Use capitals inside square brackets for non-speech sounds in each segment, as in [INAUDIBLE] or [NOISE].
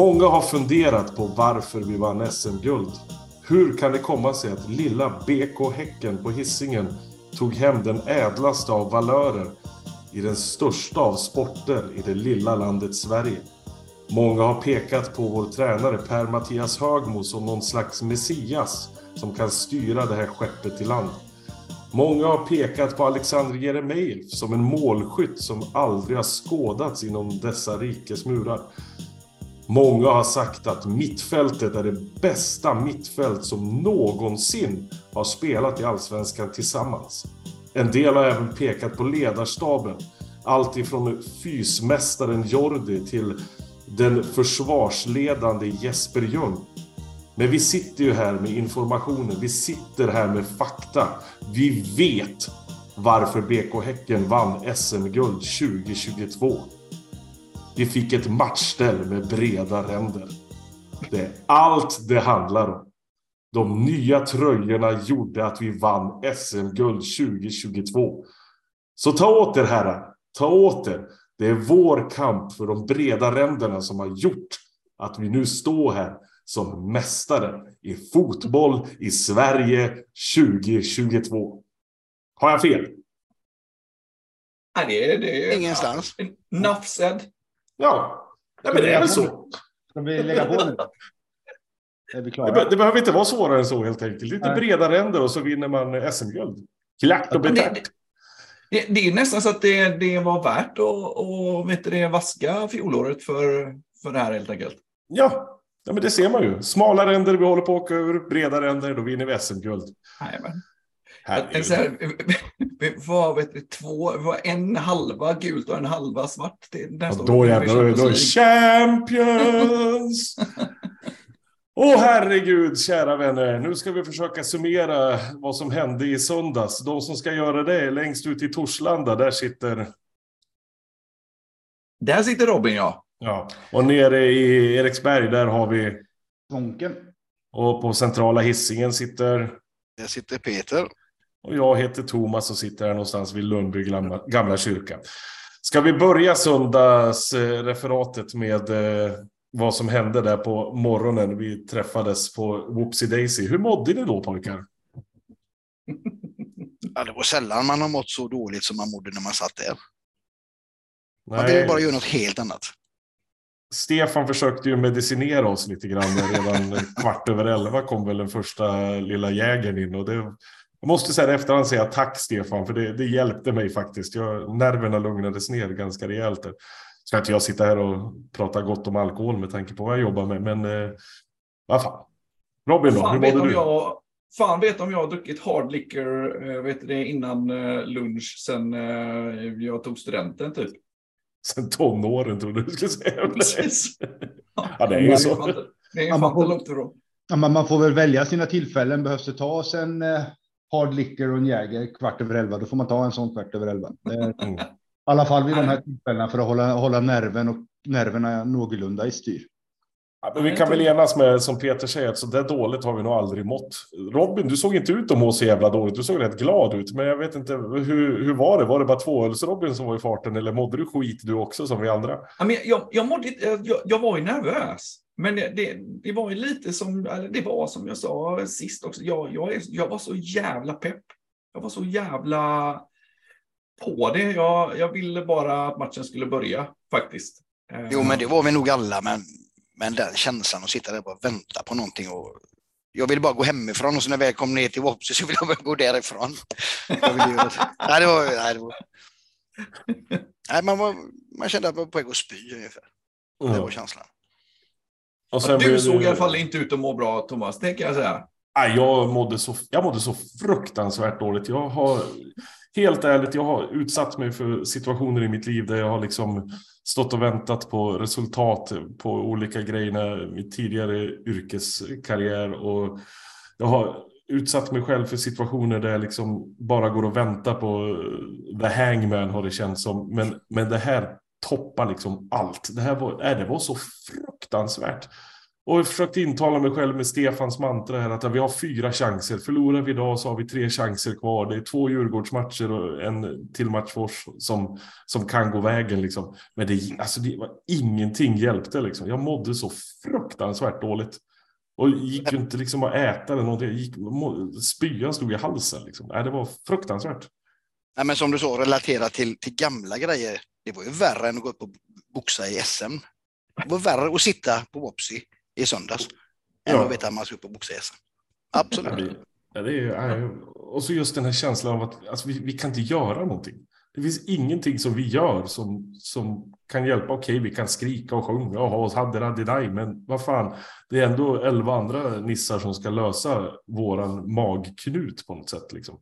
Många har funderat på varför vi vann SM-guld. Hur kan det komma sig att lilla BK Häcken på Hisingen tog hem den ädlaste av valörer i den största av sporter i det lilla landet Sverige? Många har pekat på vår tränare Per-Mattias Högmo som någon slags messias som kan styra det här skeppet i land. Många har pekat på Alexander Jeremejeff som en målskytt som aldrig har skådats inom dessa rikes murar. Många har sagt att mittfältet är det bästa mittfält som någonsin har spelat i Allsvenskan tillsammans. En del har även pekat på ledarstaben. Allt ifrån fysmästaren Jordi till den försvarsledande Jesper Ljung. Men vi sitter ju här med informationen, vi sitter här med fakta. Vi vet varför BK Häcken vann SM-guld 2022. Vi fick ett matchställ med breda ränder. Det är allt det handlar om. De nya tröjorna gjorde att vi vann SM-guld 2022. Så ta åt er herrar, ta åt er. Det är vår kamp för de breda ränderna som har gjort att vi nu står här som mästare i fotboll i Sverige 2022. Har jag fel? Nej, det är... Det är Ingenstans. Nafsed. Ja, Nej, men det är väl så. Ska vi lägga på nu? [LAUGHS] Är vi Det, klara? be- det behöver inte vara svårare än så helt enkelt. Lite Nej. breda ränder och så vinner man SM-guld. Klart och betärt. det, det, det är nästan så att det, det var värt att och, vet du, det, vaska fjolåret för, för det här helt enkelt. Ja. ja, men det ser man ju. Smala ränder, vi håller på att åka ur. Breda ränder, då vinner vi SM-guld. Jajamän. Herregud. Så här, vi var, vet du, två, vi var en halva gult och en halva svart. Det, där Ja, står då jävlar, då är- champions! [LAUGHS] Åh herregud, kära vänner. Nu ska vi försöka summera vad som hände i söndags. De som ska göra det är längst ut i Torslanda. Där sitter... Där sitter Robin, ja. Ja. Och nere i Eriksberg, där har vi... Svånken. Och på centrala hissingen sitter... Där sitter Peter. Och jag heter Thomas och sitter här någonstans vid Lundby gamla, gamla kyrka. Ska vi börja söndagsreferatet med eh, vad som hände där på morgonen vi träffades på Whoopsie Daisy. Hur mådde ni då pojkar? [LAUGHS] Ja, det var sällan man har mått så dåligt som man mådde när man satt där. Man ville bara göra något helt annat. Stefan försökte ju medicinera oss lite grann. Redan [LAUGHS] kvart över elva kom väl den första lilla jägern in. Och det, jag måste säga efterhand säga tack Stefan, för det, det hjälpte mig faktiskt. Jag, nerverna lugnades ner ganska rejält. där. Ska inte jag sitta här och prata gott om alkohol med tanke på vad jag jobbar med, men eh, vad fan. Robin då, hur Fan vet, mådde om du? jag, fan vet om jag har druckit hard liquor eh, vet du det, innan eh, lunch sen eh, jag tog studenten typ. Sen tonåren trodde du skulle säga. [LAUGHS] Precis. Ja, det är ju så. Det är Ja, man fan får- inte långt ifrån. Ja, man får väl välja sina tillfällen. Behövs det tas en eh, hard liquor och en Jäger kvart över elva, då får man ta en sån kvart över elva. Är, Mm. I alla fall vid de här tillfällena för att hålla, hålla nerven och nerverna någorlunda i styr. Ja, men vi kan väl enas med, som Peter säger, att så där dåligt har vi nog aldrig mått. Robin, du såg inte ut att må så jävla dåligt. Du såg rätt glad ut, men jag vet inte, hur, hur var det? Var det bara tvåöls-Robin som var i farten eller mådde du skit du också som vi andra? Ja, men jag, jag, mådde, jag, jag var ju nervös. Men det, det, det var ju lite som, det var som jag sa sist också. Jag, jag, är, jag var så jävla pepp. Jag var så jävla på det. Jag, jag ville bara att matchen skulle börja faktiskt. Jo, men det var vi nog alla, men, men den känslan att sitta där och bara vänta på någonting. Och jag ville bara gå hemifrån och så när jag väl kom ner till Vopsy så ville jag bara gå därifrån. Jag ville göra det. nej, det var, nej, det var... nej, man, var, man kände att man var på väg att spy ungefär. Det var känslan. Och Ja, blev du såg i alla fall inte ut att må bra, Thomas. Det kan jag säga. Nej, jag mådde, så, jag mådde så fruktansvärt dåligt. Jag har, helt ärligt, jag har utsatt mig för situationer i mitt liv där jag har liksom stått och väntat på resultat på olika grejer i mitt tidigare yrkeskarriär. Och jag har utsatt mig själv för situationer där jag liksom bara går och väntar på eh, the hangman har det känts som. Men, men det här toppar liksom allt. Det här var, äh, det var så fruktansvärt. Och jag försökte intala mig själv med Stefans mantra här att vi har fyra chanser. Förlorar vi idag så har vi tre chanser kvar. Det är två Djurgårdsmatcher och en till Matchfors som, som kan gå vägen. Liksom. Men det, alltså det var ingenting hjälpte. Liksom. Jag mådde så fruktansvärt dåligt. Och gick ju inte liksom att äta eller någonting. Gick, spyan stod i halsen. Liksom. Nej, det var fruktansvärt. Nej, men som du sa, relaterat till, till gamla grejer. Det var ju värre än att gå upp och boxa i SM. Det var värre att sitta på Wopsy i söndags än Ja. att veta att man ska upp och SM. Absolut. Ja, det är, och så just den här känslan av att alltså, vi, vi kan inte göra någonting. Det finns ingenting som vi gör som, som kan hjälpa. Okej, vi kan skrika och sjunga och ha oss hade radidaj, men vad fan, det är ändå elva andra nissar som ska lösa våran magknut på något sätt. Liksom.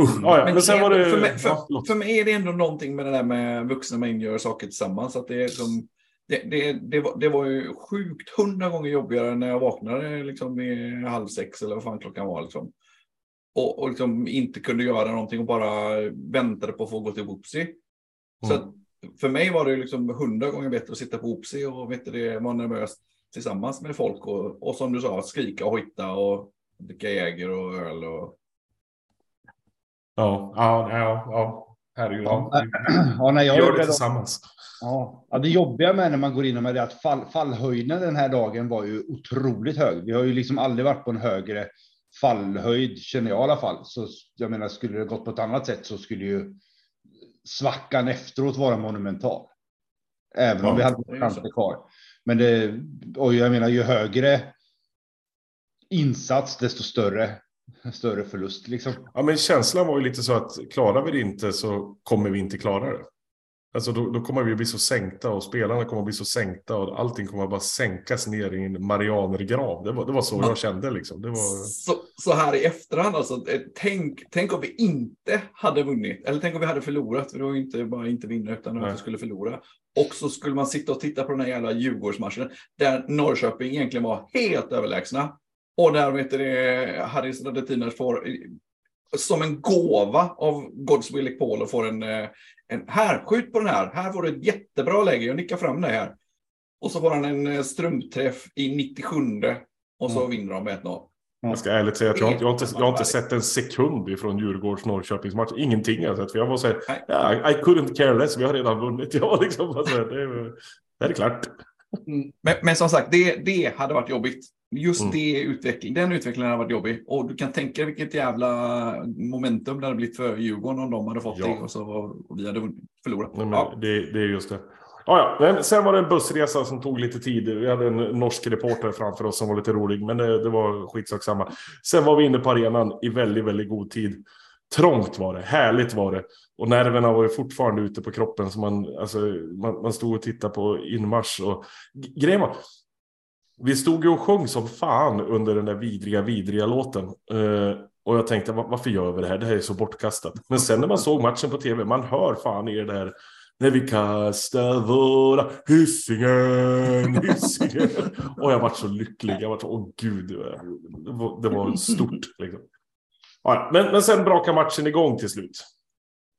Usch, ja, ja. Men, sen var det... för, mig, för, ja, för mig är det ändå någonting med det där med vuxna män gör saker tillsammans. Att det, är som, det, det, det, var, det var ju sjukt hundra gånger jobbigare när jag vaknade liksom i halv sex eller vad fan klockan var. Liksom. Och, och liksom inte kunde göra någonting och bara väntade på att få gå till Whoopsie. Så Mm. att för mig var det liksom hundra gånger bättre att sitta på Whoopsie och vet du, det, vara nervös tillsammans med folk. Och, och som du sa, skrika och hojta och dricka Jäger och öl. Och, Ja, ja, ja, ja. Herregud. Ja. [CLEARS THROAT] Ja, nej, jag gör är det tillsammans. Ja, ja, det jobbiga med när man går in med det är att fall, fallhöjden den här dagen var ju otroligt hög. Vi har ju liksom aldrig varit på en högre fallhöjd, känner jag i alla fall. Så jag menar, skulle det gått på ett annat sätt så skulle ju svackan efteråt vara monumental. Även Ja, om vi hade chanser kvar. Men det, och jag menar, ju högre insats, desto större, större förlust liksom. Ja, men känslan var ju lite så att klarar vi det inte så kommer vi inte klara det. Alltså då, då kommer vi bli så sänkta och spelarna kommer bli så sänkta och allting kommer bara sänkas ner i en marianergrav. Det var, det var så jag kände liksom. Det var... Så, så här i efterhand, alltså, eh, tänk, tänk om vi inte hade vunnit. Eller tänk om vi hade förlorat. För det var ju inte bara inte vinna, utan att vi skulle förlora. Och så skulle man sitta och titta på den här jävla Djurgårdsmatchen. Där Norrköping egentligen var helt överlägsna. Och där vet du, det, Harris Radetinac får som en gåva av Godswill Paul och får en, eh, en här, skjut på den här. Här får du ett jättebra läge. Jag nickar fram det här. Och så får han en eh, strumpträff i 97 och så Mm. vinner de med 1-0. Jag ska ärligt säga att jag, har jag, har inte, jag har inte sett en sekund ifrån Djurgårds Norrköpingsmatch. Ingenting har jag sett. För jag var så här, ja, I couldn't care less. Vi har redan vunnit. [LAUGHS] Jag liksom bara så här, det, är, det är klart. Mm. Men, men som sagt, det, det hade varit jobbigt. Just Mm. det utveckling, den utvecklingen hade varit jobbig. Och du kan tänka dig vilket jävla momentum det hade blivit för Djurgården om de hade fått Ja. det och, så, och vi hade förlorat. Nej, ja. det, det är just det. Ja, ja. Sen var det en bussresa som tog lite tid. Vi hade en norsk reporter framför oss som var lite rolig, men det, det var skitsak samma. Sen var vi inne på arenan i väldigt, väldigt god tid. Trångt var det, härligt var det. Och nerverna var ju fortfarande ute på kroppen. Så man, alltså, man, man stod och tittade på inmarsch. Och... Grejen var, vi stod ju och sjöng som fan under den där vidriga, vidriga låten. Eh, och jag tänkte, "Va- varför gör vi det här? Det här är så bortkastat. Men sen när man såg matchen på tv, man hör fan i det där när vi kastar våra Hisingen, Hisingen. [LAUGHS] Och jag var så lycklig. Jag var så, åh gud, det var, det var stort. Liksom. Ja, men, men sen brakade matchen igång till slut.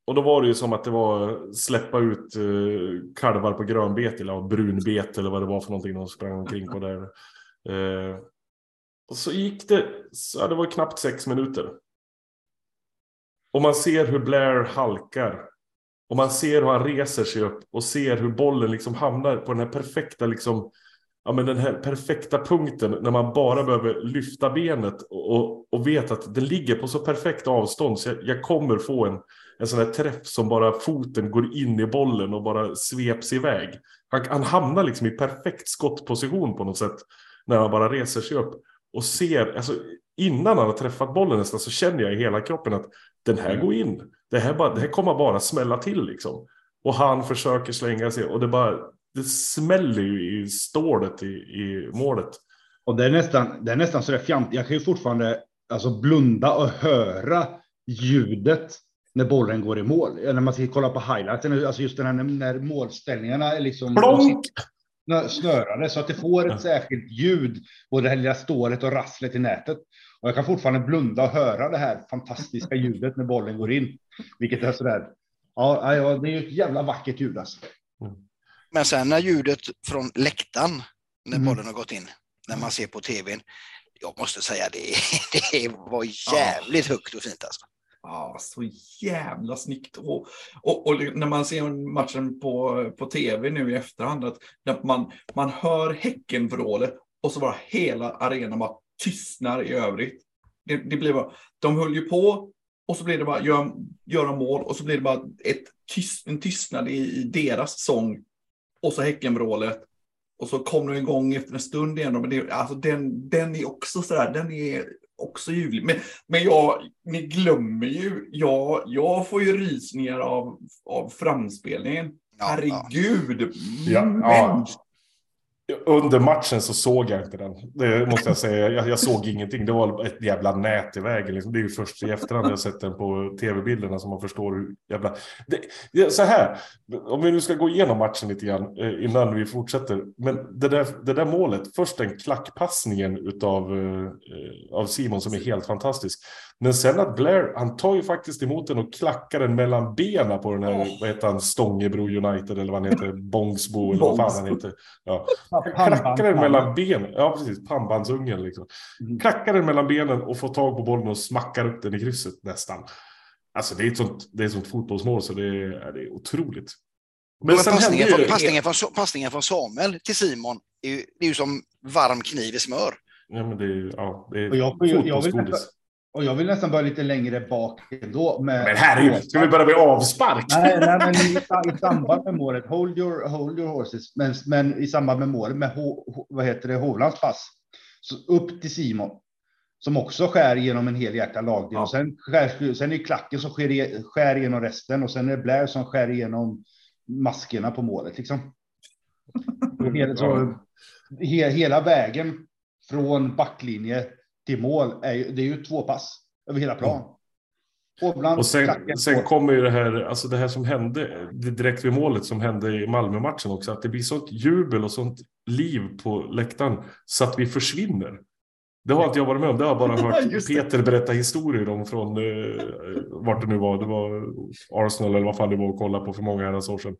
Och då var det ju som att det var släppa ut eh, kalvar på grönbete eller brunbete eller vad det var för någonting de sprang omkring på där. Eh, och så gick det, så det var knappt sex minuter. Och man ser hur Blair halkar. Och man ser hur han reser sig upp och ser hur bollen liksom hamnar på den här perfekta liksom, ja men den här perfekta punkten när man bara behöver lyfta benet och, och, och vet att den ligger på så perfekt avstånd så jag, jag kommer få en, en sån här träff som bara foten går in i bollen och bara sveps iväg. Han, han hamnar liksom i perfekt skottposition på något sätt när han bara reser sig upp och ser, alltså innan han har träffat bollen nästan så känner jag i hela kroppen att den här går in. Det här, bara, det här kommer bara smälla till liksom. Och han försöker slänga sig och det bara, det smäller ju i stålet i, i målet. Och det är nästan, det är nästan så där fjant. Jag kan ju fortfarande alltså, blunda och höra ljudet när bollen går i mål. När man ska kolla på highlighten, alltså just den här när, när målställningarna är liksom Plonk! snö- snörade så att det får ett Ja. särskilt ljud. Både det här lilla stålet och rasslet i nätet. Och jag kan fortfarande blunda och höra det här fantastiska ljudet när bollen går in. Vilket är sådär. Ja, ja, det är ju ett jävla vackert ljud alltså. Men sen när ljudet från läktaren när Mm. bollen har gått in. När man ser på tvn. Jag måste säga det, [LAUGHS] det var jävligt högt och fint alltså. Ah, så jävla snyggt. Och, och, och när man ser matchen på, på tv nu i efterhand, att när man, man hör Häckenvrålet och så bara hela arenan bara tystnar i övrigt. Det, det blir bara, de höll ju på och så blir det bara gör, göra mål och så blir det bara ett tyst, en tystnad i, i deras sång och så Häckenvrålet. Och så kommer de igång efter en stund igen. Men det, alltså den, den är också sådär, den är också ljuvlig. Men, men jag, ni glömmer ju, jag, jag får ju rysningar av, av framspelningen. Ja, Herregud. Ja, Men- ja. Under matchen så såg jag inte den. Det måste jag säga. Jag, jag såg ingenting. Det var ett jävla nät i vägen. Liksom. Det är ju först i efterhand jag sett den på tv-bilderna som man förstår hur jävla... Det, det, så här, om vi nu ska gå igenom matchen lite grann eh, innan vi fortsätter. Men det där, det där målet, först den klackpassningen utav, eh, av Simon som är helt fantastisk. Men sen att Blair, han tar ju faktiskt emot den och klackar den mellan benen på den här, Åh. vad heter han, Stångebro United eller vad han heter, [LAUGHS] Bångsbo eller vad fan han heter. Ja. Klackar den mellan benen. Ja, precis. Pannbandsungen liksom. Mm. Klackar den mellan benen och får tag på bollen och smackar upp den i krysset nästan. Alltså det är ett sånt, det är ett sånt fotbollsmål så det är, det är otroligt. Men Men sen passningen, från, passningen, från, passningen från Samuel till Simon är ju, det är ju som varm kniv i smör. Ja, men det är, ja, det är jag, jag, jag, vill fotbollsgodis. nästan, och jag vill nästan börja lite längre bak ändå. Med, Men herregud, ska vi börja med avspark? Nej, nej men i, i samband med målet, hold your, hold your horses, men, men i samband med målet med H, H, vad heter det, Hovlands pass, så upp till Simon, som också skär genom en helhjärtad lagdel. Ja. Och sen, skär, sen är det klacken som skär, skär igenom resten och sen är det Blair som skär igenom maskerna på målet. Liksom. [LAUGHS] Hela, så, he, hela vägen från backlinje till mål, är, ju- det är ju två pass över hela plan. Hovland, Och sen, klacken, sen mål. kommer ju det här, alltså det här som hände direkt vid målet som hände i Malmö-matchen också, att det blir sånt jubel och sånt liv på läktaren så att vi försvinner. Det har inte jag varit med om, det har jag bara [LAUGHS] hört. Peter berätta historier om från eh, vart det nu var, det var Arsenal eller vad fan det var att kolla på för många herrans år sedan.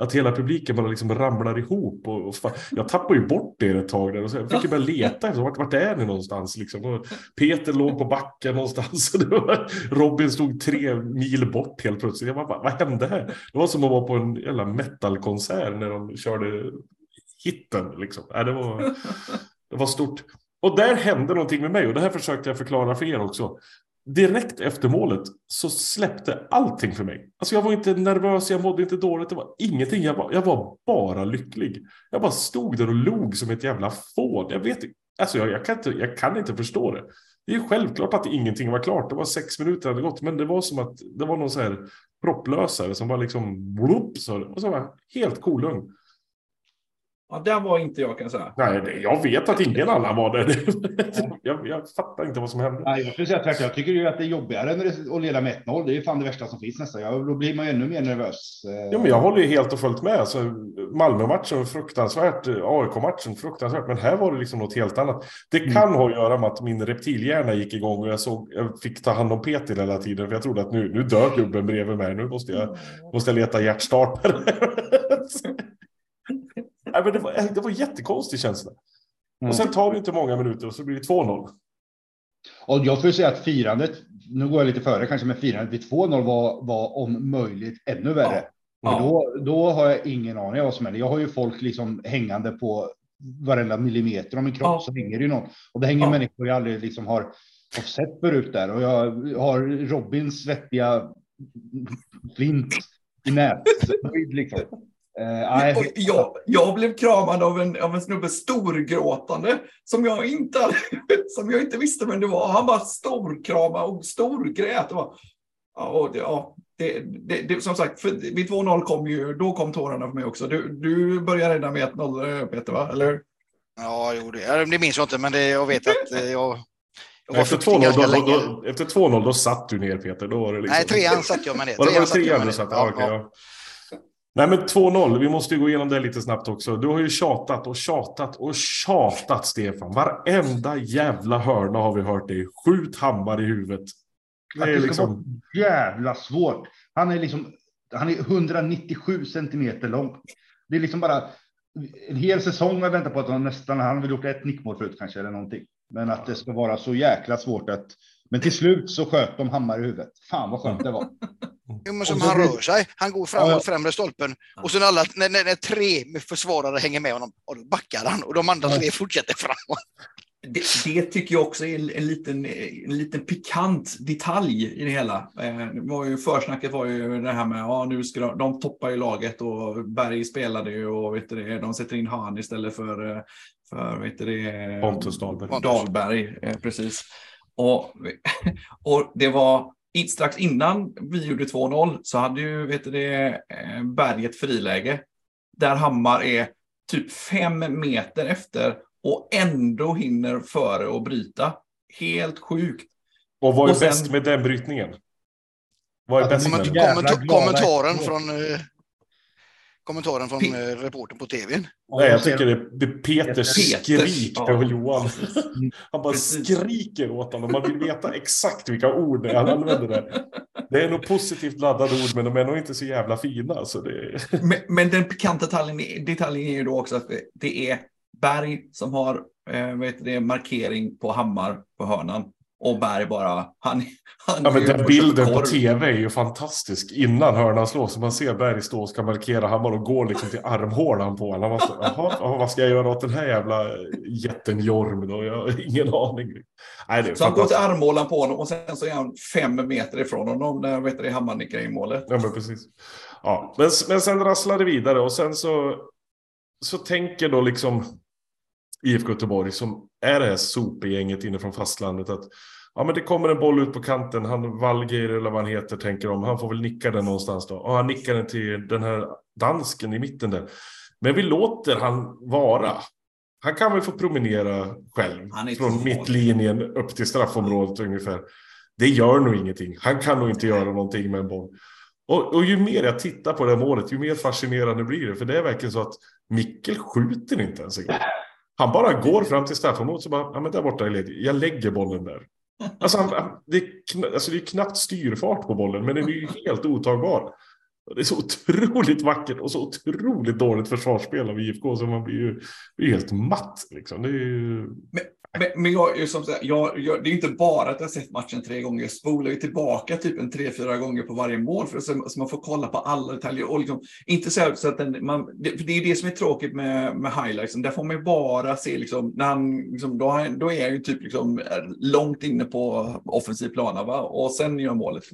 Att hela publiken bara liksom ramlar ihop. Och, och jag tappade ju bort er ett tag där och så jag fick ju börja leta efter vart, vart är ni någonstans liksom. Och Peter låg på backen någonstans. Och det var, Robin stod tre mil bort helt plötsligt. Jag bara, vad, hände här? Det var som att vara på en jävla metalkonsert när de körde hitten liksom. Nej, det, var, det var stort. Och där hände någonting med mig och det här försökte jag förklara för er också. Direkt efter målet så släppte allting för mig. Alltså jag var inte nervös, jag mådde inte dåligt, det var ingenting. Jag var, jag var bara lycklig. Jag bara stod där och log som ett jävla fån. Jag vet alltså jag, jag, kan inte, jag kan inte förstå det. Det är självklart att ingenting var klart. Det var sex minuter hade gått, men det var som att det var någon så här propplösare som bara liksom blup, så, och så var helt kolugn. Ja, där var inte jag kan jag säga. Nej, jag vet att ingen [LAUGHS] annan var det. [LAUGHS] jag, jag fattar inte vad som hände. Nej, jag skulle säga tvärtom. Jag tycker ju att det är jobbigare när det, att leda med 1-0. Det är ju fan det värsta som finns nästan. Ja, då blir man ju ännu mer nervös. Eh, Ja, men jag håller ju helt och fullt med. Alltså, Malmö-matchen fruktansvärt, AIK-matchen fruktansvärt, men här var det liksom något helt annat. Det Mm. kan ha att göra med att min reptilhjärna gick igång och jag, såg, jag fick ta hand om Peter hela tiden, för jag trodde att nu, nu dör gubben bredvid mig, nu måste jag, måste jag leta hjärtstartare. [LAUGHS] [LAUGHS] Nej, men det, var, det var en jättekonstig känsla. Mm. Och sen tar det inte många minuter och så blir det 2-0. Och jag får ju säga att firandet, nu går jag lite före kanske, men firandet vid 2-0 var, var om möjligt ännu värre. Ja. För Då, då har jag ingen aning om vad som händer. Jag har ju folk liksom hängande på varenda millimeter av min kropp Ja. så hänger det ju någon. Och det hänger Ja. människor jag aldrig liksom har, har sett förut där. Och jag har Robins svettiga flint i näshöjd [LAUGHS] liksom. Eh, nej, Och jag, jag blev kramad av en, av en snubbe storgråtande som jag, inte, hade- [LAUGHS] som jag inte visste vem det var. Han bara storkramade och storgrät. Det var, ja, och det, ja, det, det, det, som sagt, för vid 2-0 kom ju, då kom tårarna för mig också. Du, du började redan med 1-0 Peter, va? Eller? Ja, jo, det, det minns jag inte, men det, jag vet att eh, jag, Efter flykting 2-0 ganska då, länge. då, efter 2-0 då satt du ner Peter. Då var det liksom... Nej, trean satt jag med det. Var det bara trean med du det. satt? Ja, Ja, ja. Nej men 2-0, vi måste gå igenom det lite snabbt också. Du har ju tjatat och tjatat och tjatat Stefan. Varenda jävla hörna har vi hört dig. Skjut Hammar i huvudet. Det är det ska liksom... vara jävla svårt. Han är liksom, han är 197 centimeter lång. Det är liksom bara en hel säsong har väntat på att han nästan, han vill gjort ett nickmål förut kanske eller någonting. Men att det ska vara så jäkla svårt att, men till slut så sköt de hammar i huvudet. Fan vad skönt det var. [LAUGHS] Jo, men som han blir- rör sig. Han går fram Ja, främre stolpen och sen alla, när, när, när tre försvarare hänger med honom, och då backar han och de andra Ja. tre fortsätter framåt. Det, det tycker jag också är en, en, liten, en liten pikant detalj i det hela. Eh, det var ju, försnacket var ju det här med ja, nu ska de, de toppar ju laget och Berg spelade ju och vet du det, de sätter in Han istället för, eh, för vet du det, Pontus Dahlberg. Dahlberg. Eh, precis. Och, [LAUGHS] och det var i- strax innan vi gjorde 2-0 så hade ju vet du det, eh, Berg ett friläge där Hammar är typ fem meter efter och ändå hinner före och bryta. Helt sjukt. Och vad är Och sen- bäst med den brytningen? Vad är bäst med den? kommentaren från, eh, kommentaren från Pe- eh, reportern på tvn. Nej, jag tycker det, är Peters skrik ja. över Johan. [LAUGHS] Han bara Precis. skriker åt honom. Man vill veta exakt vilka ord han använder där. Det är nog positivt laddade ord, men de är nog inte så jävla fina. Så det... [LAUGHS] Men, men den pikanta detaljen, detaljen är ju då också att det, är Berg som har eh, vet du det, markering på Hammar på hörnan. Och Berg bara, han, han Ja, men den bilden på tv är ju fantastisk. Innan hörnan slås, man ser Berg stå och ska markera Hammar och går liksom till armhålan på honom. Jaha, vad ska jag göra åt den här jävla jätten Jorm då? Jag har ingen aning. Nej, Så han går till armhålan på honom och sen så är han fem meter ifrån honom när vet det, Hammar nickar in målet. Ja, men precis. Ja, men, men sen rasslar det vidare och sen så, så tänker då liksom IFK Göteborg som är det här supergänget inne från fastlandet att ja, men det kommer en boll ut på kanten. Han Valgeir eller vad han heter tänker de. Han får väl nicka den någonstans då. Och han nickar den till den här dansken i mitten där. Men vi låter han vara. Han kan väl få promenera själv från mittlinjen upp till straffområdet ungefär. Det gör nog ingenting. Han kan nog inte göra någonting med en boll. Och, och ju mer jag tittar på det här målet, ju mer fascinerande blir det. För det är verkligen så att Mikkel skjuter inte ens en gång. Han bara går fram till straffområdet och bara, ja men där borta är ledig. Jag lägger bollen där. Alltså, han, det, är kn- alltså det är knappt styrfart på bollen, men den är ju helt otagbar. Det är så otroligt vackert och så otroligt dåligt försvarsspel av IFK så man blir ju, blir ju helt matt. Liksom. Det är ju... Men, men men jag, som sagt, jag, jag, det är inte bara att jag har sett matchen tre gånger. Jag spolar ju tillbaka typ en tre, fyra gånger på varje mål för så, så man får kolla på alla detaljer. Och liksom, inte så, så att den, man, det, för det är det som är tråkigt med, med highlights. Där får man ju bara se, liksom, när han, liksom, då, då är han ju typ liksom, långt inne på offensiv plana va? och sen gör målet.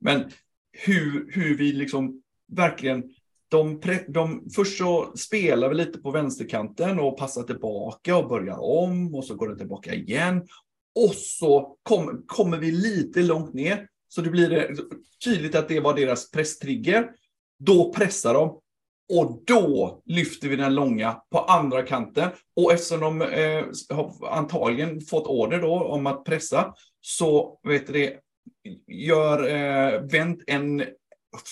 Men hur, hur vi liksom verkligen de, de, först så spelar vi lite på vänsterkanten och passar tillbaka och börjar om och så går det tillbaka igen. Och så kom, kommer vi lite långt ner. Så det blir det tydligt att det var deras presstrigger. Då pressar de. Och då lyfter vi den långa på andra kanten. Och eftersom de eh, har antagligen fått order då om att pressa så vet du det, gör eh, vänt en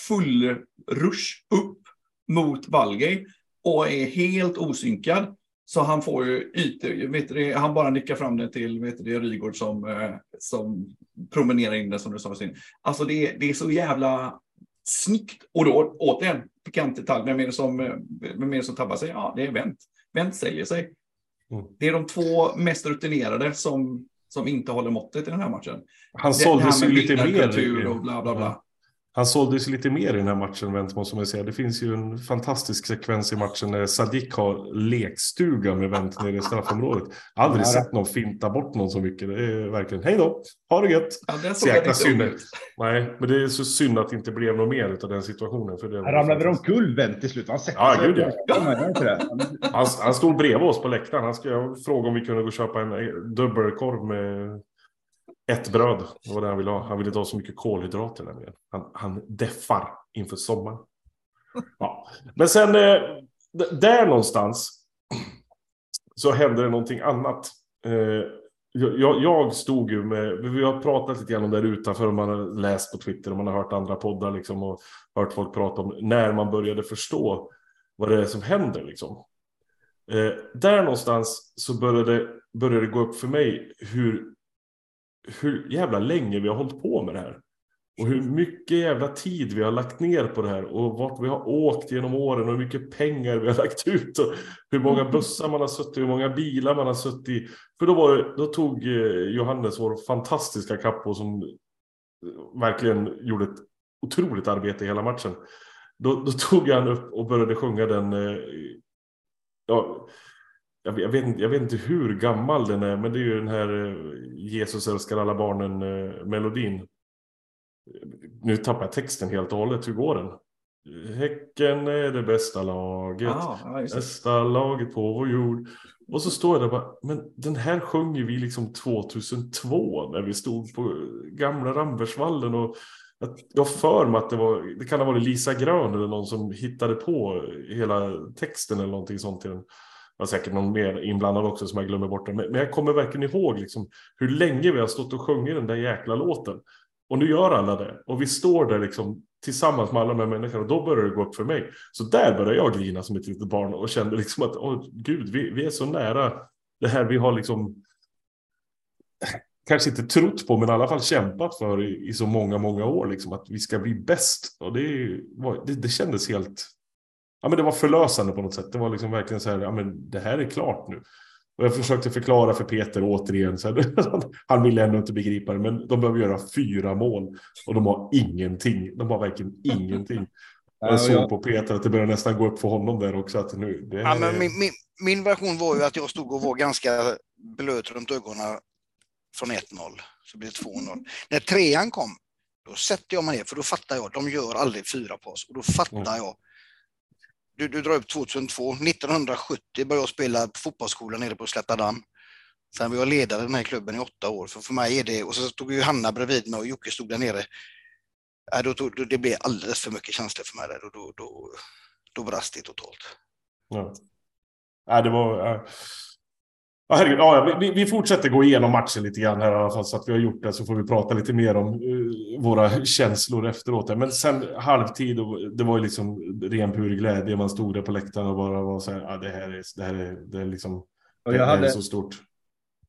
full rush upp mot Valgej och är helt osynkad. Så han får ju ytor, vet du, han bara nickar fram den till vet du, Rygård som, eh, som promenerar in den som du sa. Sin. Alltså det, det är så jävla snyggt. Och då återigen, pikant detalj, vem är det som, eh, vem är det som tabbar sig? Ja, det är Wendt. Wendt säljer sig. Mm. Det är de två mest rutinerade som, som inte håller måttet i den här matchen. Han såldes ju lite mer. och bla bla bla. Han såldes ju lite mer i den här matchen, Wendt, måste man säga. Det finns ju en fantastisk sekvens i matchen när Sadik har lekstuga med Wendt nere i straffområdet. Aldrig Ja, det- sett någon finta bort någon så mycket. Det är verkligen, hej då, ha det gött. Ja, där Så jäkla synd. Nej, men det är så synd att det inte blev något mer av den situationen. För det Han ramlade väl omkull Wendt till slut. Han Ja, sig. gud, ja. Det. han, han stod bredvid oss på läktaren. Han skulle fråga om vi kunde gå och köpa en eh, dubbelkorv med ett bröd. Det var det han ville ha. Han ville inte ha så mycket kolhydrater nämligen. Han, han deffar inför sommaren. [LAUGHS] Ja. Men sen eh, där någonstans så hände det någonting annat. Eh, jag, jag stod ju med, vi har pratat lite grann om det här utanför, och man har läst på Twitter och man har hört andra poddar liksom, och hört folk prata om när man började förstå vad det är som händer. Liksom. Eh, där någonstans så började, började det gå upp för mig hur, hur jävla länge vi har hållit på med det här. Och hur mycket jävla tid vi har lagt ner på det här och vart vi har åkt genom åren och hur mycket pengar vi har lagt ut och hur många bussar man har suttit i, hur många bilar man har suttit i. För då, var då tog eh, Johannes, vår fantastiska kappo som verkligen gjorde ett otroligt arbete hela matchen. Då, då tog han upp och började sjunga den. Eh, ja, jag, jag, vet inte, jag vet inte hur gammal den är, men det är ju den här eh, Jesus älskar alla barnen-melodin. Nu tappar jag texten helt och hållet. Hur går den? Häcken är det bästa laget. Ah, bästa laget på vår jord. Och så står jag där och bara, men den här sjunger vi liksom 2002 när vi stod på gamla Rambergsvallen och jag för mig att det var, det kan ha varit Lisa Grön eller någon som hittade på hela texten eller någonting sånt till den. Det var säkert någon mer inblandad också som jag glömmer bort. Men, men jag kommer verkligen ihåg liksom hur länge vi har stått och sjungit den där jäkla låten. Och nu gör alla det. Och vi står där liksom tillsammans med alla de här människorna. Och då börjar det gå upp för mig. Så där började jag grina som ett litet barn och kände liksom att åh gud, vi, vi är så nära det här vi har liksom kanske inte trott på, men i alla fall kämpat för i, i så många, många år, liksom, att vi ska bli bäst. Och det, var, det, det kändes helt... Ja, men det var förlösande på något sätt. Det var liksom verkligen så här, ja, men det här är klart nu. Och jag försökte förklara för Peter återigen, så här, [LAUGHS] han ville ändå inte begripa det, men de behöver göra fyra mål och de har ingenting. De har verkligen [LAUGHS] ingenting. Jag såg på Peter att det började nästan gå upp för honom där också. Att nu, det Ja, men min, min, min version var ju att jag stod och var ganska blöt runt ögonen från 1-0. Så blev det 2-0. När trean kom, då sätter jag mig ner, för då fattar jag, de gör aldrig fyra på oss. Och då fattar Mm. jag. Du, du drar upp 2002, 1970 började jag spela på fotbollsskolan nere på Slättadamm. Sen var jag ledare i den här klubben i åtta år, för för mig är det, och så stod ju Hanna bredvid mig och Jocke stod där nere. Äh, då, då, det blev alldeles för mycket känslor för mig där Då, då, då, då brast det totalt. Ja. Äh, det var... äh. Ja, herregud, ja, vi, vi fortsätter gå igenom matchen lite grann här i alla fall, så att vi har gjort det så får vi prata lite mer om eh, våra känslor efteråt. Men sen halvtid, och det var ju liksom ren pur glädje. Man stod där på läktaren och bara var så här, ja, det här är, det här är, det är liksom, det, jag det är hade, så stort.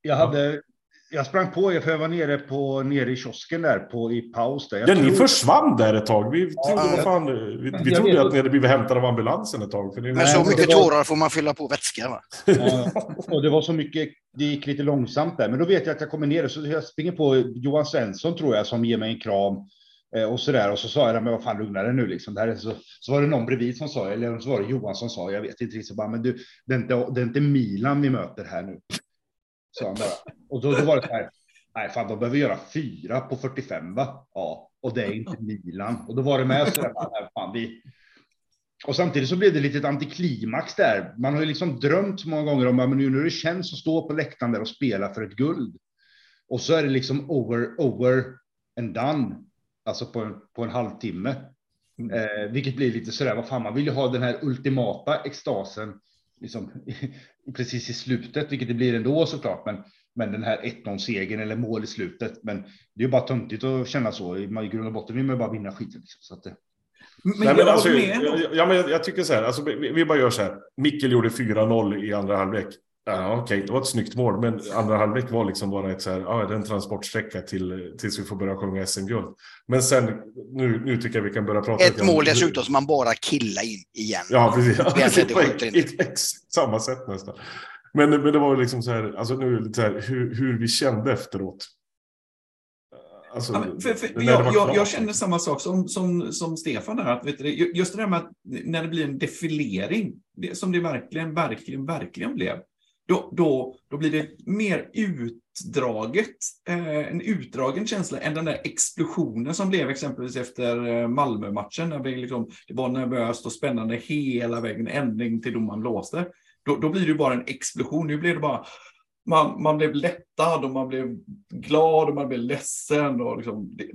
jag hade, jag sprang på er för jag var nere på nere i kiosken där på i paus där. Jag Ja, ni tror- försvann där ett tag. Vi trodde, Ja, vad fan, vi, vi trodde vet. att ni hade blivit hämtade av ambulansen ett tag. För det, Men så mycket var- tårar får man fylla på vätska. Va? [LAUGHS] Ja, och det var så mycket, det gick lite långsamt där. Men då vet jag att jag kommer ner så jag springer på Johan Svensson tror jag som ger mig en kram. eh, Och så där och så sa jag, men vad fan lugna dig nu liksom. Det här är så, så var det någon bredvid som sa, eller så var det Johan som sa, jag vet inte riktigt, så bara, men du, det är, inte, det är inte Milan vi möter här nu. Sa han bara. Och då, då var det så här, nej fan de behöver göra fyra på 45 va? Ja, och det är inte Milan. Och då var det med så där, nej, fan vi, och samtidigt så blev det lite ett antiklimax där. Man har ju liksom drömt så många gånger om att nu när det känns att stå på läktaren där och spela för ett guld. Och så är det liksom over, over and done. Alltså på en, på en halvtimme. Eh, vilket blir lite sådär, vad fan, man vill ju ha den här ultimata extasen liksom, [LAUGHS] precis i slutet, vilket det blir ändå såklart. Men, men den här 1-0 segern eller mål i slutet. Men det är ju bara töntigt att känna så. I, grund och botten vill man bara vinna skiten. Liksom, så att det, Men, Nej, jag men alltså, håller med. ändå. ja, men jag, jag tycker så här, alltså, vi, vi bara gör så här. Mikkel gjorde 4-0 i andra halvlek. Ja, Okej, det var ett snyggt mål, men andra halvlek var liksom bara ett så här, ja, det är en transportsträcka till, tills vi får börja sjunga SM-guld. Men sen, nu, nu tycker jag vi kan börja prata Ett mål dessutom som man bara killar in igen. Ja, precis. Ja, det på [LAUGHS] ex- samma sätt nästan. Men, men det var ju liksom så här, alltså nu lite så här, hur, hur vi kände efteråt. Alltså, Ja, för, för, jag, jag, jag känner samma sak som, som, som Stefan där. Att, vet du, just det där med att när det blir en defilering, det, som det verkligen, verkligen, verkligen blev, då, då, då blir det mer utdraget, eh, en utdragen känsla än den där explosionen som blev exempelvis efter eh, Malmö-matchen, när vi liksom, det var nervöst och spännande hela vägen, ändring till domaren blåste. Då, då blir det bara en explosion. Nu blir det bara man, man blev lättad och man blev glad och man blev ledsen. Och liksom, det,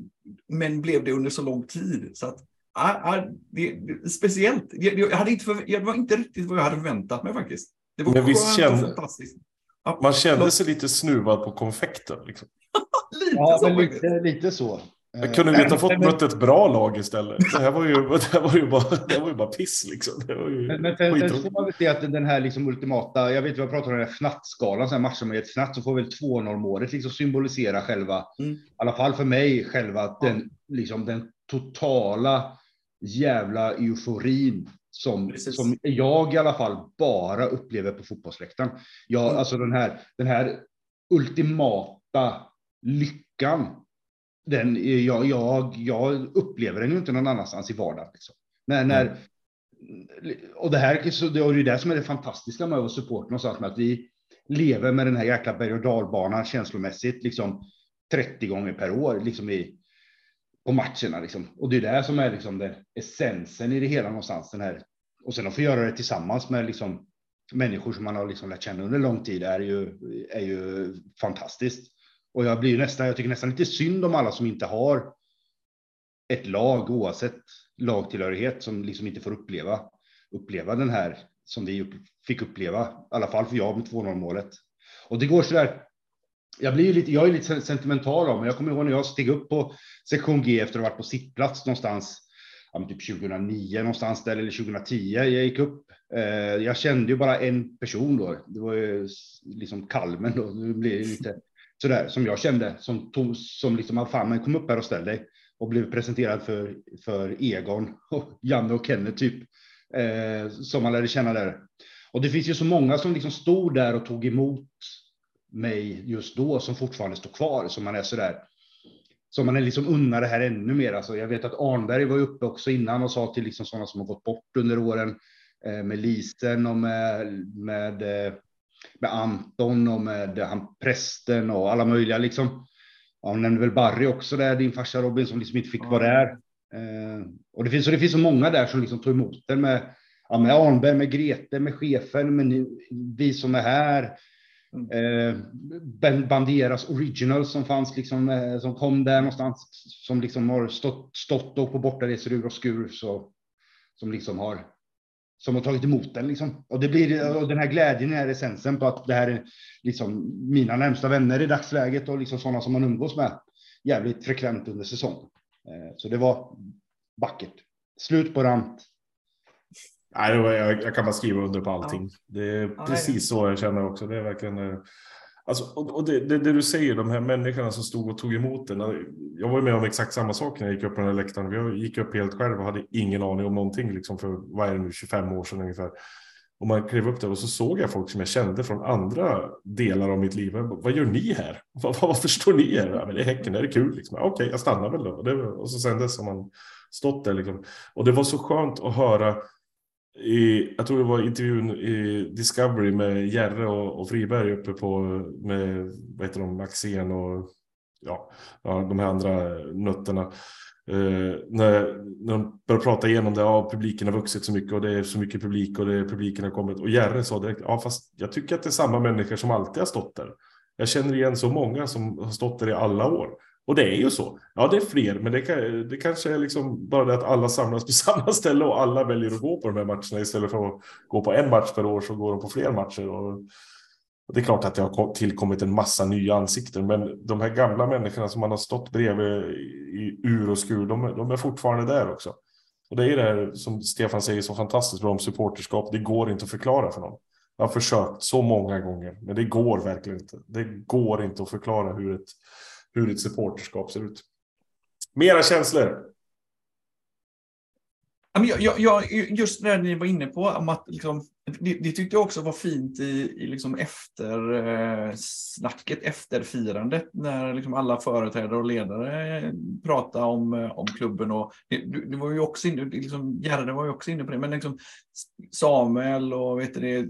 men blev det under så lång tid. Så att, äh, äh, det, det, speciellt. Jag, jag, hade inte för, jag var inte riktigt vad jag hade förväntat mig faktiskt. Det var Men visst kände- fantastiskt. Man kände sig lite snuvad på konfekten. Liksom. [LAUGHS] lite ja, så lite, lite så. Jag kunde vi inte ha fått Eh, men- mött ett bra lag istället. Det här var ju, [LAUGHS] det här var ju, bara, det här var ju bara piss liksom. Det var ju Men, men sen, får man väl se att den här liksom ultimata, jag vet vi har pratat om den här fnattskalan, så här matcher med ett fnatt, så får väl 2-0 målet liksom symbolisera själva, Mm. i alla fall för mig, själva den liksom den totala jävla euforin som, som jag i alla fall bara upplever på fotbollsläktaren. Jag, mm. Alltså den här, den här ultimata lyckan. Den, jag, jag, jag upplever den ju inte någon annanstans i vardagen. Liksom. Men när, mm. Och det här så det är ju det som är det fantastiska med att vara support någonstans med att vi lever med den här jäkla berg och dalbanan känslomässigt liksom 30 gånger per år liksom i, på matcherna. Liksom. Och det är det som är liksom det, essensen i det hela någonstans. Den här. Och sen att få göra det tillsammans med liksom människor som man har liksom lärt känna under lång tid är ju, är ju fantastiskt. Och jag blir nästan, jag tycker nästan lite synd om alla som inte har ett lag oavsett lagtillhörighet som liksom inte får uppleva, uppleva den här som vi fick uppleva, i alla fall för jag med 2-0 målet. Och det går så där. Jag blir lite, jag är lite sentimental av men jag kommer ihåg när jag steg upp på sektion G efter att ha varit på sittplats någonstans, ja, typ 2009 någonstans där eller 2010. Jag gick upp. Eh, jag kände ju bara en person då. Det var ju liksom Kalmen då. Det blev lite sådär som jag kände som tog som liksom, fan, men kom upp här och ställ dig och blev presenterad för, för Egon och [LAUGHS] Janne och Kenne typ eh, som man lärde känna där. Och det finns ju så många som liksom stod där och tog emot mig just då som fortfarande står kvar som man är så där. Som man är liksom unnar det här ännu mer. Alltså jag vet att Arnberg var uppe också innan och sa till liksom sådana som har gått bort under åren eh, med Lisen och med, med, eh, med Anton och med han prästen och alla möjliga liksom. Ja, hon nämnde väl Barry också där, din farsa Robin, som liksom inte fick vara där. Eh, och det finns, och det finns så många där som liksom tog emot den med, ja, med Arnberg, med Grete, med chefen, med ni, vi som är här. Eh, Banderas original som fanns, liksom, eh, som kom där någonstans, som liksom har stått, stått och på bortaresor ur och skur, så, som liksom har som har tagit emot den. Liksom. Och, det blir, och den här glädjen är essensen på att det här är liksom mina närmsta vänner i dagsläget och liksom sådana som man umgås med jävligt frekvent under säsongen. Eh, så det var vackert. Slut på rant. Nej, jag, jag kan bara skriva under på allting. Det är precis så jag känner också. Det är verkligen eh, Alltså, och det, det, det, du säger, de här människorna som stod och tog emot den. Jag var med om exakt samma sak när jag gick upp på den här läktaren. Jag gick upp helt själv och hade ingen aning om någonting liksom för, vad är det nu, 25 år sedan ungefär. Och man klev upp där och så såg jag folk som jag kände från andra delar av mitt liv. Vad gör ni här? [LAUGHS] Varför står ni här? Ja, men det är Häcken, det är kul. Liksom. Okej, okay, jag stannar väl då. Och, det, och så sen dess har man stått där. Liksom. Och det var så skönt att höra i, jag tror det var intervjun i Discovery med Järre och, och Friberg uppe på med vad heter de, Maxén och ja, ja, de här andra nötterna. Eh, när, när de började prata igenom det, ja, publiken har vuxit så mycket och det är så mycket publik och det är, publiken har kommit. Och Järre sa direkt, ja fast jag tycker att det är samma människor som alltid har stått där. Jag känner igen så många som har stått där i alla år. Och det är ju så. Ja, det är fler, men det, kan, det kanske är liksom bara det att alla samlas på [LAUGHS] samma ställe och alla väljer att gå på de här matcherna istället för att gå på en match per år så går de på fler matcher. Och, och det är klart att det har tillkommit en massa nya ansikten, men de här gamla människorna som man har stått bredvid i ur och skur, de, de är fortfarande där också. Och det är det här som Stefan säger så fantastiskt bra om supporterskap. Det går inte att förklara för någon. Jag har försökt så många gånger, men det går verkligen inte. Det går inte att förklara hur ett hur ditt supporterskap ser ut. Mera känslor? Jag, jag, just det ni var inne på, om att liksom, det, det, tyckte jag också var fint i, i liksom efter eh, snacket, efter firandet, när liksom alla företrädare och ledare eh, pratade om, eh, om klubben. Och det, det var ju också inne, liksom, Gerhard var ju också inne på det, men liksom Samuel och vet det,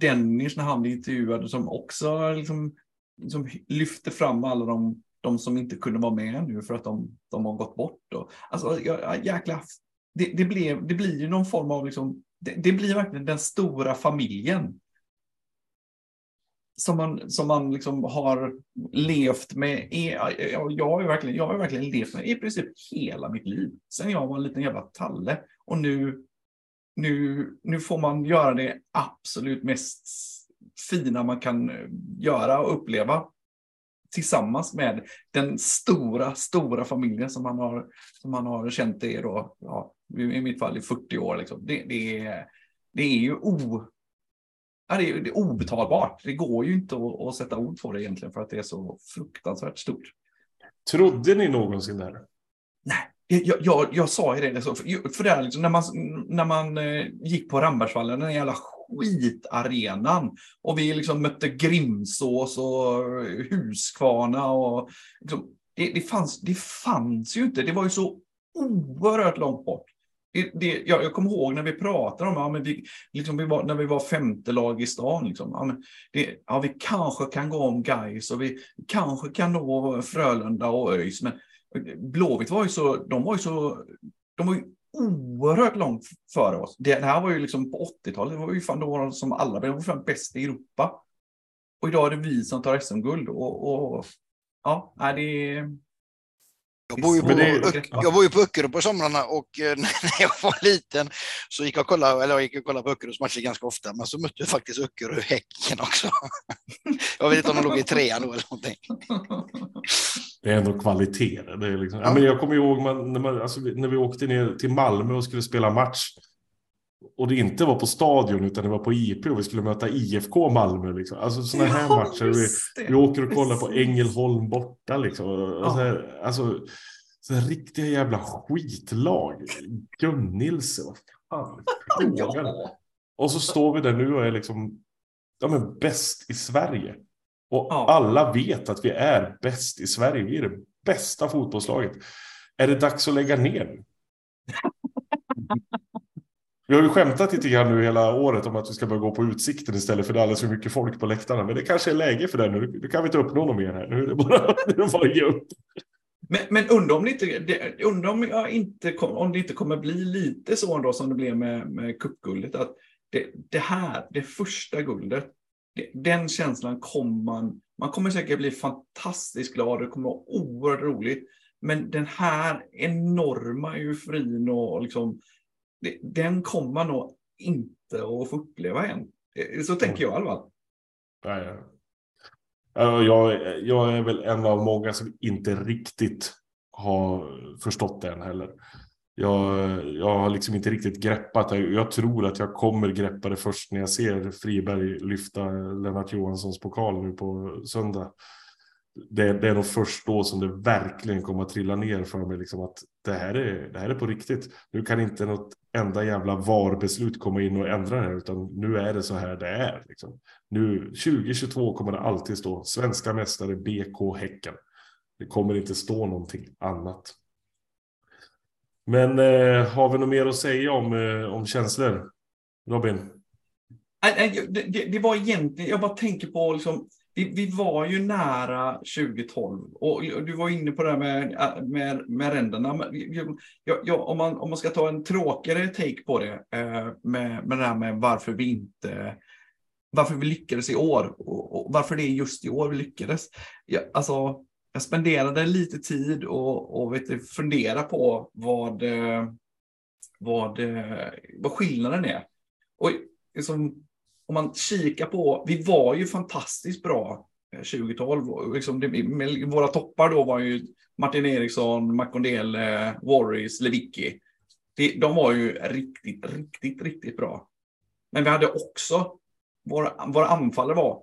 Dennis när han blev intervjuad, som också liksom liksom lyfter fram alla de, de som inte kunde vara med nu för att de, de har gått bort. Och, alltså, jag, jäkla, det, det, blev, det blir ju någon form av, liksom, det, det blir verkligen den stora familjen som man, som man liksom har levt med. Jag har, ju verkligen, jag har verkligen levt med i princip hela mitt liv. Sen jag var en liten jävla talle. Och nu, nu, nu får man göra det absolut mest fina man kan eh, göra och uppleva tillsammans med den stora, stora familjen som man har, som man har känt det då, ja, i mitt fall i 40 år. Liksom. Det, det, är, det är ju o, ja, det är, det är obetalbart. Det går ju inte att, att sätta ord på det egentligen för att det är så fruktansvärt stort. Trodde ni någonsin det? Nej, jag, jag, jag sa ju det, för, för det här, liksom, när man, när man eh, gick på Rambergsvallen, den jävla skitarenan, och vi liksom mötte Grimsås och Huskvarna och liksom, det, det, fanns, det fanns ju inte, det var ju så oerhört långt bort. Det, det, jag, jag kommer ihåg när vi pratade om, ja, men vi, liksom vi var, när vi var femte lag i stan, liksom, ja, men det, ja, vi kanske kan gå om Gais och vi kanske kan nå Frölunda och ÖIS, men Blåvitt var ju så, de var ju så, de var ju oerhört långt före oss. Det, här var ju liksom på 80-talet, det var ju fan då som alla, var fan bäst i Europa. Och idag är det vi som tar SM-guld och, och ja, det jag bor ju på, jag bor ju på Öckerö på somrarna och eh, [LAUGHS] när jag var liten så gick jag och kollade, eller jag gick och kollade på Öckerös matcher ganska ofta, men så mötte jag faktiskt Öckerö Häcken också. [LAUGHS] Jag vet inte om de låg i trean då eller någonting. [LAUGHS] Det är ändå kvalitet. Det är liksom, ja. men jag kommer ihåg man, när, man, alltså, när vi åkte ner till Malmö och skulle spela match och det inte var på stadion utan det var på IP och vi skulle möta IFK Malmö. Liksom. Alltså sådana här ja, matcher. Vi, vi åker och kollar på Ängelholm borta. Liksom. Ja. Så här, alltså, så här riktiga jävla skitlag. Gunnilse, vad fan ja. Och så står vi där nu och är liksom ja, men bäst i Sverige. Och ja. alla vet att vi är bäst i Sverige. Vi är det bästa fotbollslaget. Är det dags att lägga ner? Vi har ju skämtat lite grann nu hela året om att vi ska börja gå på utsikten istället för det är alldeles för mycket folk på läktarna. Men det kanske är läge för det nu. Nu kan vi inte uppnå något mer här. Nu är det bara, [LAUGHS] att ge upp. Men, men undrar om det inte, det, undrar om, jag inte om det inte kommer bli lite så ändå som det blev med, med cupguldet. Att det, det här, det första guldet, det, den känslan kommer man, man kommer säkert bli fantastiskt glad, det kommer vara oerhört roligt. Men den här enorma euforin och liksom den kommer man nog inte att få uppleva än. Eh, så tänker jag i alla fall. Alltså, jag, jag är väl en av många som inte riktigt har förstått den heller. Jag, jag har liksom inte riktigt greppat det. Jag tror att jag kommer greppa det först när jag ser Friberg lyfta Lennart Johanssons pokal nu på söndag det, det, är nog först då som det verkligen kommer att trilla ner för mig. Liksom att det här, är, det här är på riktigt. Nu kan inte något enda jävla VAR-beslut komma in och ändra det här, utan nu är det så här det är. Liksom. Nu 2022 kommer det alltid stå svenska mästare BK Häcken. Det kommer inte stå någonting annat. Men eh, har vi något mer att säga om, eh, om känslor? Robin? Det, det, det var egentligen, jag bara tänker på liksom, vi, vi, var ju nära 2012 och du var inne på det här med, med, med ränderna. Jag, jag, om, man, om man ska ta en tråkigare take på det eh, med, med det här med varför vi inte varför vi lyckades i år och, och varför det är just i år vi lyckades. Ja, alltså, jag spenderade lite tid och, och vet du, fundera på vad, eh, vad, eh, vad skillnaden är. Och liksom, om man kikar på, vi var ju fantastiskt bra eh, 2012. Liksom det, våra toppar då var ju Martin Eriksson, Makondele, Warris, Lewicki. De var ju riktigt, riktigt, riktigt bra. Men vi hade också, våra, våra anfallare var,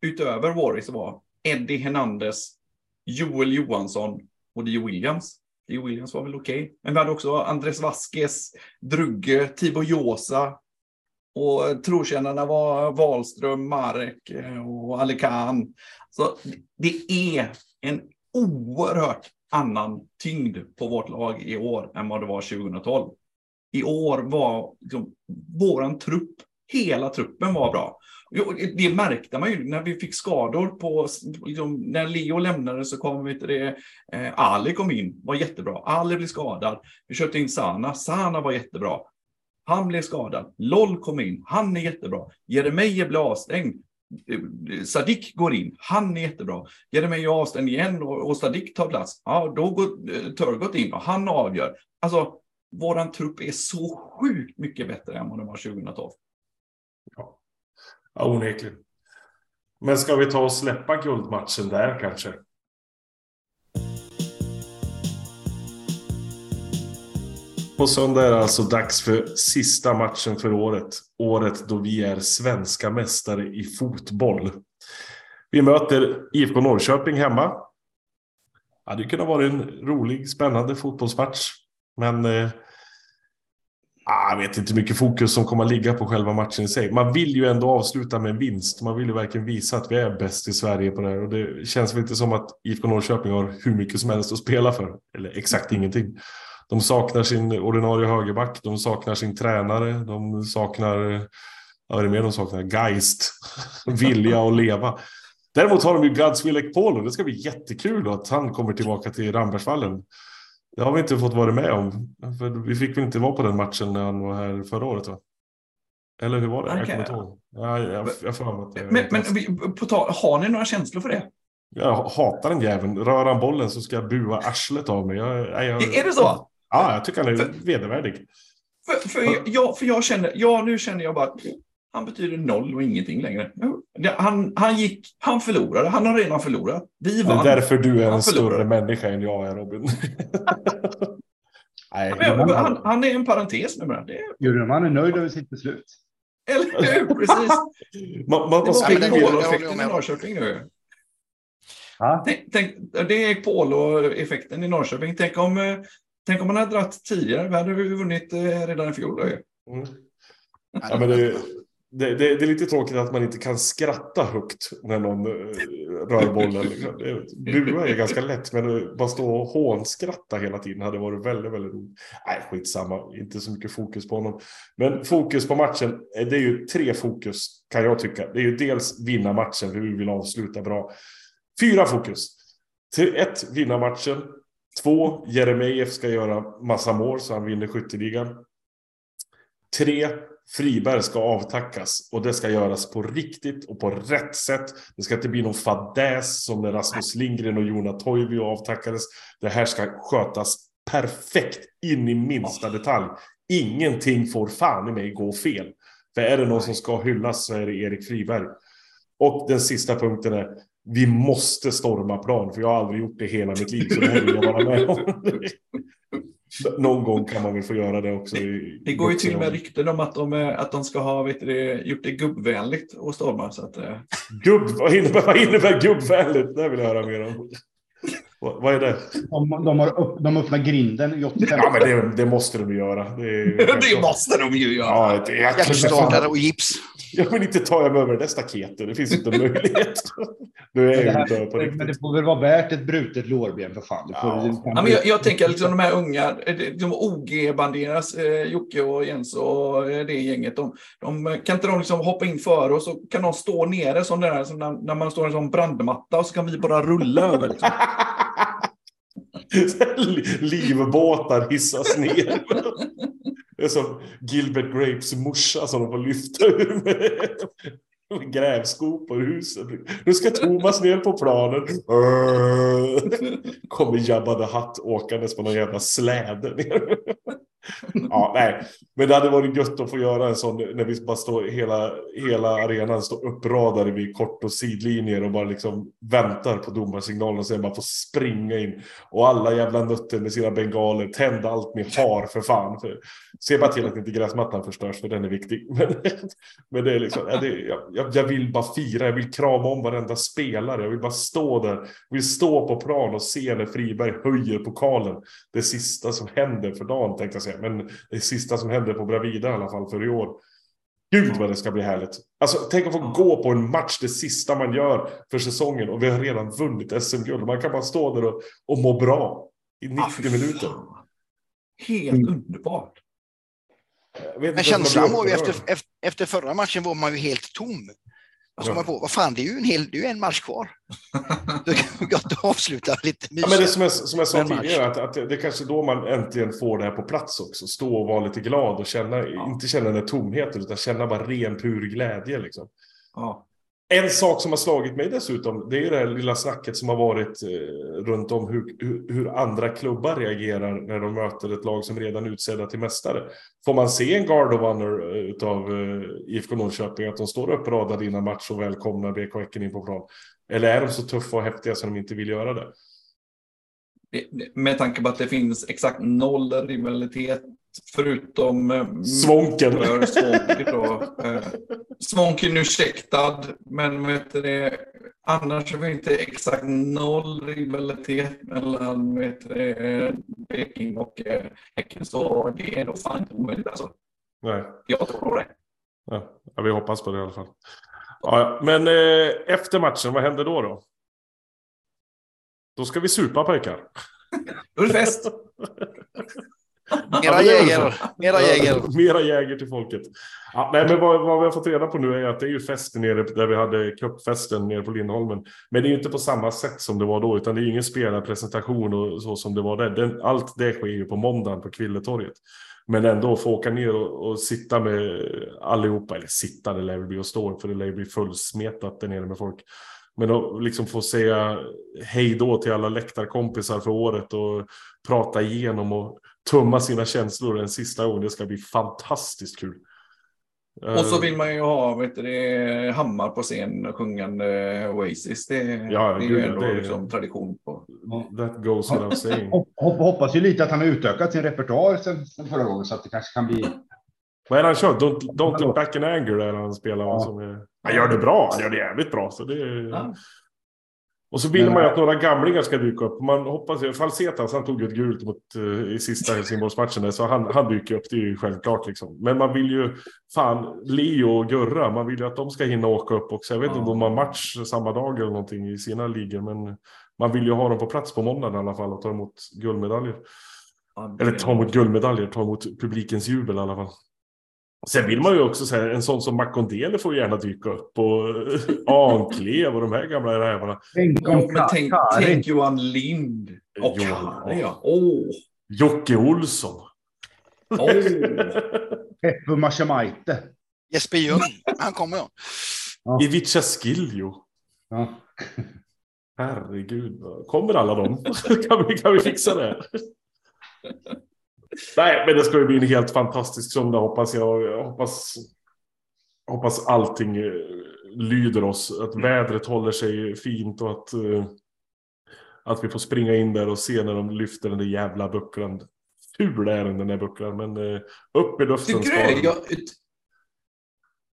utöver Warris var Eddie Hernandez, Joel Johansson och Dio Williams. Dio Williams var väl okej. Okay. Men vi hade också Andres Vasquez, Drugge, Tibo Josa, och trotjänarna var Wahlström, Marek eh, och Alikan. Så det är en oerhört annan tyngd på vårt lag i år än vad det var 2012. I år var liksom, våran trupp, hela truppen var bra. Det märkte man ju när vi fick skador på, liksom, när Leo lämnade så kom vi till det, eh, Ali kom in, var jättebra. Ali blev skadad. Vi köpte in Sana, Sana var jättebra. Han blev skadad. LOL kom in. Han är jättebra. Jeremejeff blev avstängd. Eh, Sadik går in. Han är jättebra. Jeremejeff är avstängd igen och, och Sadik tar plats. Ja, då går eh, Turgot in och han avgör. Alltså, våran trupp är så sjukt mycket bättre än vad den var 2012. Ja, ja onekligen. Men ska vi ta och släppa guldmatchen där kanske? På söndag är det alltså dags för sista matchen för året. Året då vi är svenska mästare i fotboll. Vi möter IFK Norrköping hemma. Det hade kunnat vara en rolig, spännande fotbollsmatch. Men eh, Ah, jag vet inte hur mycket fokus som kommer att ligga på själva matchen i sig. Man vill ju ändå avsluta med en vinst. Man vill ju verkligen visa att vi är bäst i Sverige på det här. Och det känns väl inte som att IFK Norrköping har hur mycket som helst att spela för. Eller exakt ingenting. De saknar sin ordinarie högerback, de saknar sin tränare, de saknar, vad är det mer de saknar? Geist, [LAUGHS] vilja att leva. Däremot har de ju Godswill Ekpolo. Det ska bli jättekul att han kommer tillbaka till Rambergsvallen. Det har vi inte fått vara med om. För vi fick väl inte vara på den matchen när han var här förra året va? Eller hur var det? Jag kommer inte ihåg. Ja, jag, jag att det Men, men på tal, har ni några känslor för det? Jag hatar den jäveln. Rör han bollen så ska jag bua arslet av mig. Jag, jag, Är det så? Ja, jag tycker han är för, vedervärdig. För, för, jag, för jag känner, ja nu känner jag bara han betyder noll och ingenting längre. Han, han gick, han förlorade, han har redan förlorat. Vi vann. Det är därför du är han en förlorade. större människa än jag är Robin. [LAUGHS] Nej, han, han, han, är en parentes numera. Djurman är nöjd över sitt beslut. Eller hur? Precis. [LAUGHS] man, man, det var poloeffekten i Norrköping nu. Tänk, tänk, det är poloeffekten i Norrköping. Tänk om, eh, tänk om man hade dragit tidigare. Vi hade vunnit eh, redan i fjol. Mm. [LAUGHS] Ja, men det, det, det, det, är lite tråkigt att man inte kan skratta högt när någon eh, rör bollen. Liksom. Bua är ganska lätt, men att bara stå och hånskratta hela tiden hade varit väldigt, väldigt roligt. Nej, skitsamma, inte så mycket fokus på honom. Men fokus på matchen, eh, det är ju tre fokus kan jag tycka. Det är ju dels vinna matchen, för vi vill avsluta bra. Fyra fokus. Till ett, vinna matchen. Två, Jeremejeff ska göra massa mål så han vinner skytteligan. Tre, Friberg ska avtackas och det ska göras på riktigt och på rätt sätt. Det ska inte bli någon fadäs som när Rasmus Lindgren och Jona Toivio avtackades. Det här ska skötas perfekt in i minsta detalj. Ingenting får fan i mig gå fel. För är det någon som ska hyllas så är det Erik Friberg. Och den sista punkten är vi måste storma plan, för jag har aldrig gjort det hela mitt liv, så det här vill jag vara med om. [LAUGHS] Någon gång kan man väl få göra det också. det går ju till och med rykten om att de, att de ska ha vet du, gjort det gubbvänligt och storma. Så att, eh. Gubb, vad, innebär, vad innebär gubbvänligt? Det vill jag höra mer om. Vad, vad är det? De, de, har upp, de öppnar grinden i 85. Ja, men det, det måste de göra. Det, [LAUGHS] det måste de ju göra. Ja, det, Hjärtstartare och gips. Jag vill inte ta mig över det staketet. Det finns inte möjlighet. [LAUGHS] Nu är jag inte på riktigt. Men det får väl vara värt ett brutet lårben för fan. Ja. ja. men jag, jag tänker liksom de här unga, de OG-banderas, eh, Jocke och Jens och eh, det gänget. De, de, kan inte de liksom hoppa in före och så kan de stå nere som, där, som när, när man står i en sån brandmatta och så kan vi bara rulla över. Liksom. [LAUGHS] [LAUGHS] Livbåtar hissas ner. Det är som Gilbert Grapes morsa som de får lyfta ur med grävskopor ur huset. Nu ska Thomas ner på planen. Kommer Jabba the Hutt åkandes på någon jävla släde ner ja, nej, men det hade varit gött att få göra en sån när vi bara står hela, hela arenan står uppradade vid kort och sidlinjer och bara liksom väntar på domarsignalen och sen bara får springa in och alla jävla nötter med sina bengaler tända allt ni har för fan. För, se bara till att inte gräsmattan förstörs för den är viktig. [LAUGHS] Men, men det är liksom, ja, det, jag, jag vill bara fira, jag vill krama om varenda spelare, jag vill bara stå där, jag vill stå på plan och se när Friberg höjer pokalen. Det sista som händer för dagen tänkte jag säga säga. Men det sista som hände på Bravida i alla fall för i år. Gud vad det ska bli härligt. Alltså tänk att få gå på en match, det sista man gör för säsongen och vi har redan vunnit SM-guld. Man kan bara stå där och, och må bra i 90 ah, minuter. Helt mm. underbart. Men känslan var ju efter, efter förra matchen var man ju helt tom. Och så ja. man på, vad fan, det är ju en, hel, det är en match kvar. [LAUGHS] Det kan gott att avsluta lite mysigt. Ja, men det som jag, som jag sa tidigare, att, att det är kanske då man äntligen får det här på plats också. Stå och vara lite glad och känna, ja. inte känna den här tomheten, utan känna bara ren pur glädje. Liksom. Ja. En sak som har slagit mig dessutom, det är det här lilla snacket som har varit eh, runt om hur, hur, andra klubbar reagerar när de möter ett lag som redan är utsedda till mästare. Får man se en Guard of Honor eh, av eh, IFK Norrköping, att de står uppradade innan match och välkomnar BK Häcken in på plan? Eller är de så tuffa och häftiga så de inte vill göra det? Med tanke på att det finns exakt noll rivalitet Förutom eh, Svånken. Svånken, då. Eh, svånken ursäktad, men vet det, Annars har vi inte exakt noll rivalitet mellan vet, du, Peking och eh, Häcken, så det är nog fan inte omöjligt alltså. Nej. Jag tror det. Ja, ja, vi hoppas på det i alla fall. Ja. men eh, efter matchen, vad händer då? Då, då ska vi supa pojkar. [LAUGHS] Då är det fest. [LAUGHS] Mera jäger. Mera jäger. Mera jäger till folket. Ja, nej, men vad, vad vi har fått reda på nu är att det är ju fest nere där vi hade cupfesten nere på Lindholmen. Men det är ju inte på samma sätt som det var då, utan det är ju ingen spelarpresentation och så som det var där. Den, allt det sker ju på måndagen på Kvilletorget. Men ändå få åka ner och, och sitta med allihopa, eller sitta, det lär väl bli och stå, för det lär bli fullsmetat där nere med folk. Men att liksom få säga hej då till alla läktarkompisar för året och prata igenom och tumma sina känslor en sista gång. Det ska bli fantastiskt kul. Och så Eh, vill man ju ha vet du, det, Hammar på scen sjungande Oasis. Det, Ja, det är ju ändå det- liksom tradition på. That goes without saying. Hopp, hopp, hoppas ju lite att han har utökat sin repertoar sen, sen förra gången så att det kanske kan bli. Vad är det han kör? Don't, don't look back in anger där han spelar. Ja. Som är, han gör det bra. Han gör det jävligt bra. Så det är... Ja. Och så vill Men- man ju att några gamlingar ska dyka upp. Man hoppas ju, Falsetas han tog ju ett gult mot, eh, i sista Helsingborgsmatchen där, så han, han dyker upp, det är ju självklart liksom. Men man vill ju, fan, Leo och Gurra, man vill ju att de ska hinna åka upp också. Jag vet inte om de har match samma dag eller någonting i sina ligor, men man vill ju ha dem på plats på måndagen i alla fall och ta emot guldmedaljer. Ja, det- Eller ta emot guldmedaljer, ta emot publikens jubel i alla fall. Sen vill man ju också säga, en sån som Makondele får gärna dyka upp och Anklev och de här gamla rävarna. Tänk Ja, om men tänk, tänk Johan Lind. Och Johan. Kari, ja. Åh, Jocke Olsson. åh. Peppu Machamaite. Jesper Ljung. Han kommer ja. Ivica Skiljo. Ja. Herregud. Kommer alla de? [LAUGHS] kan, vi, kan vi fixa det? Nej, men det ska ju bli en helt fantastisk söndag hoppas jag. Jag hoppas, hoppas allting eh, lyder oss. Att vädret håller sig fint och att, eh, att vi får springa in där och se när de lyfter den där jävla bucklan. Ful är den, den där bucklan, men eh, upp i luften Tycker ska den. Jag,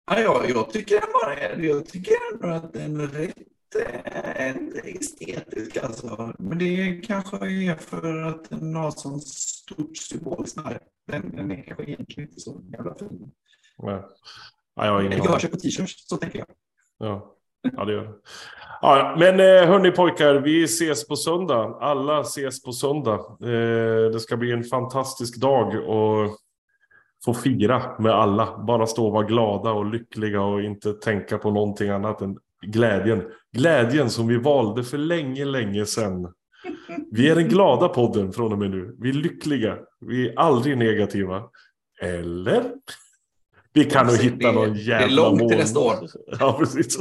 ja, jag, jag tycker bara, jag tycker ändå att den är rätt estetisk alltså. Men det kanske är för att den har sån stort symboliskt värde. Den, den är kanske egentligen inte så jävla fin. Nej. Ja, jag har ingen Jag på t-shirts, så tänker jag. Ja, ja det gör det. Ja, ja, men eh, hörni pojkar, vi ses på söndag. Alla ses på söndag. Eh, det ska bli en fantastisk dag och få fira med alla. Bara stå och vara glada och lyckliga och inte tänka på någonting annat än glädjen. Glädjen som vi valde för länge, länge sedan. Vi är den glada podden från och med nu. Vi är lyckliga. Vi är aldrig negativa. Eller? Vi kan nog Det- hitta någon det är jävla långt till nästa år. [LAUGHS] Ja, precis.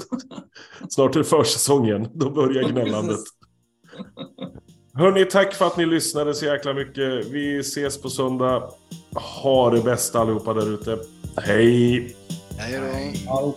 Snart är det försäsongen. Då börjar gnällandet. Hörni, tack för att ni lyssnade så jäkla mycket. Vi ses på söndag. Ha det bäst allihopa där ute. Hej! Hej då.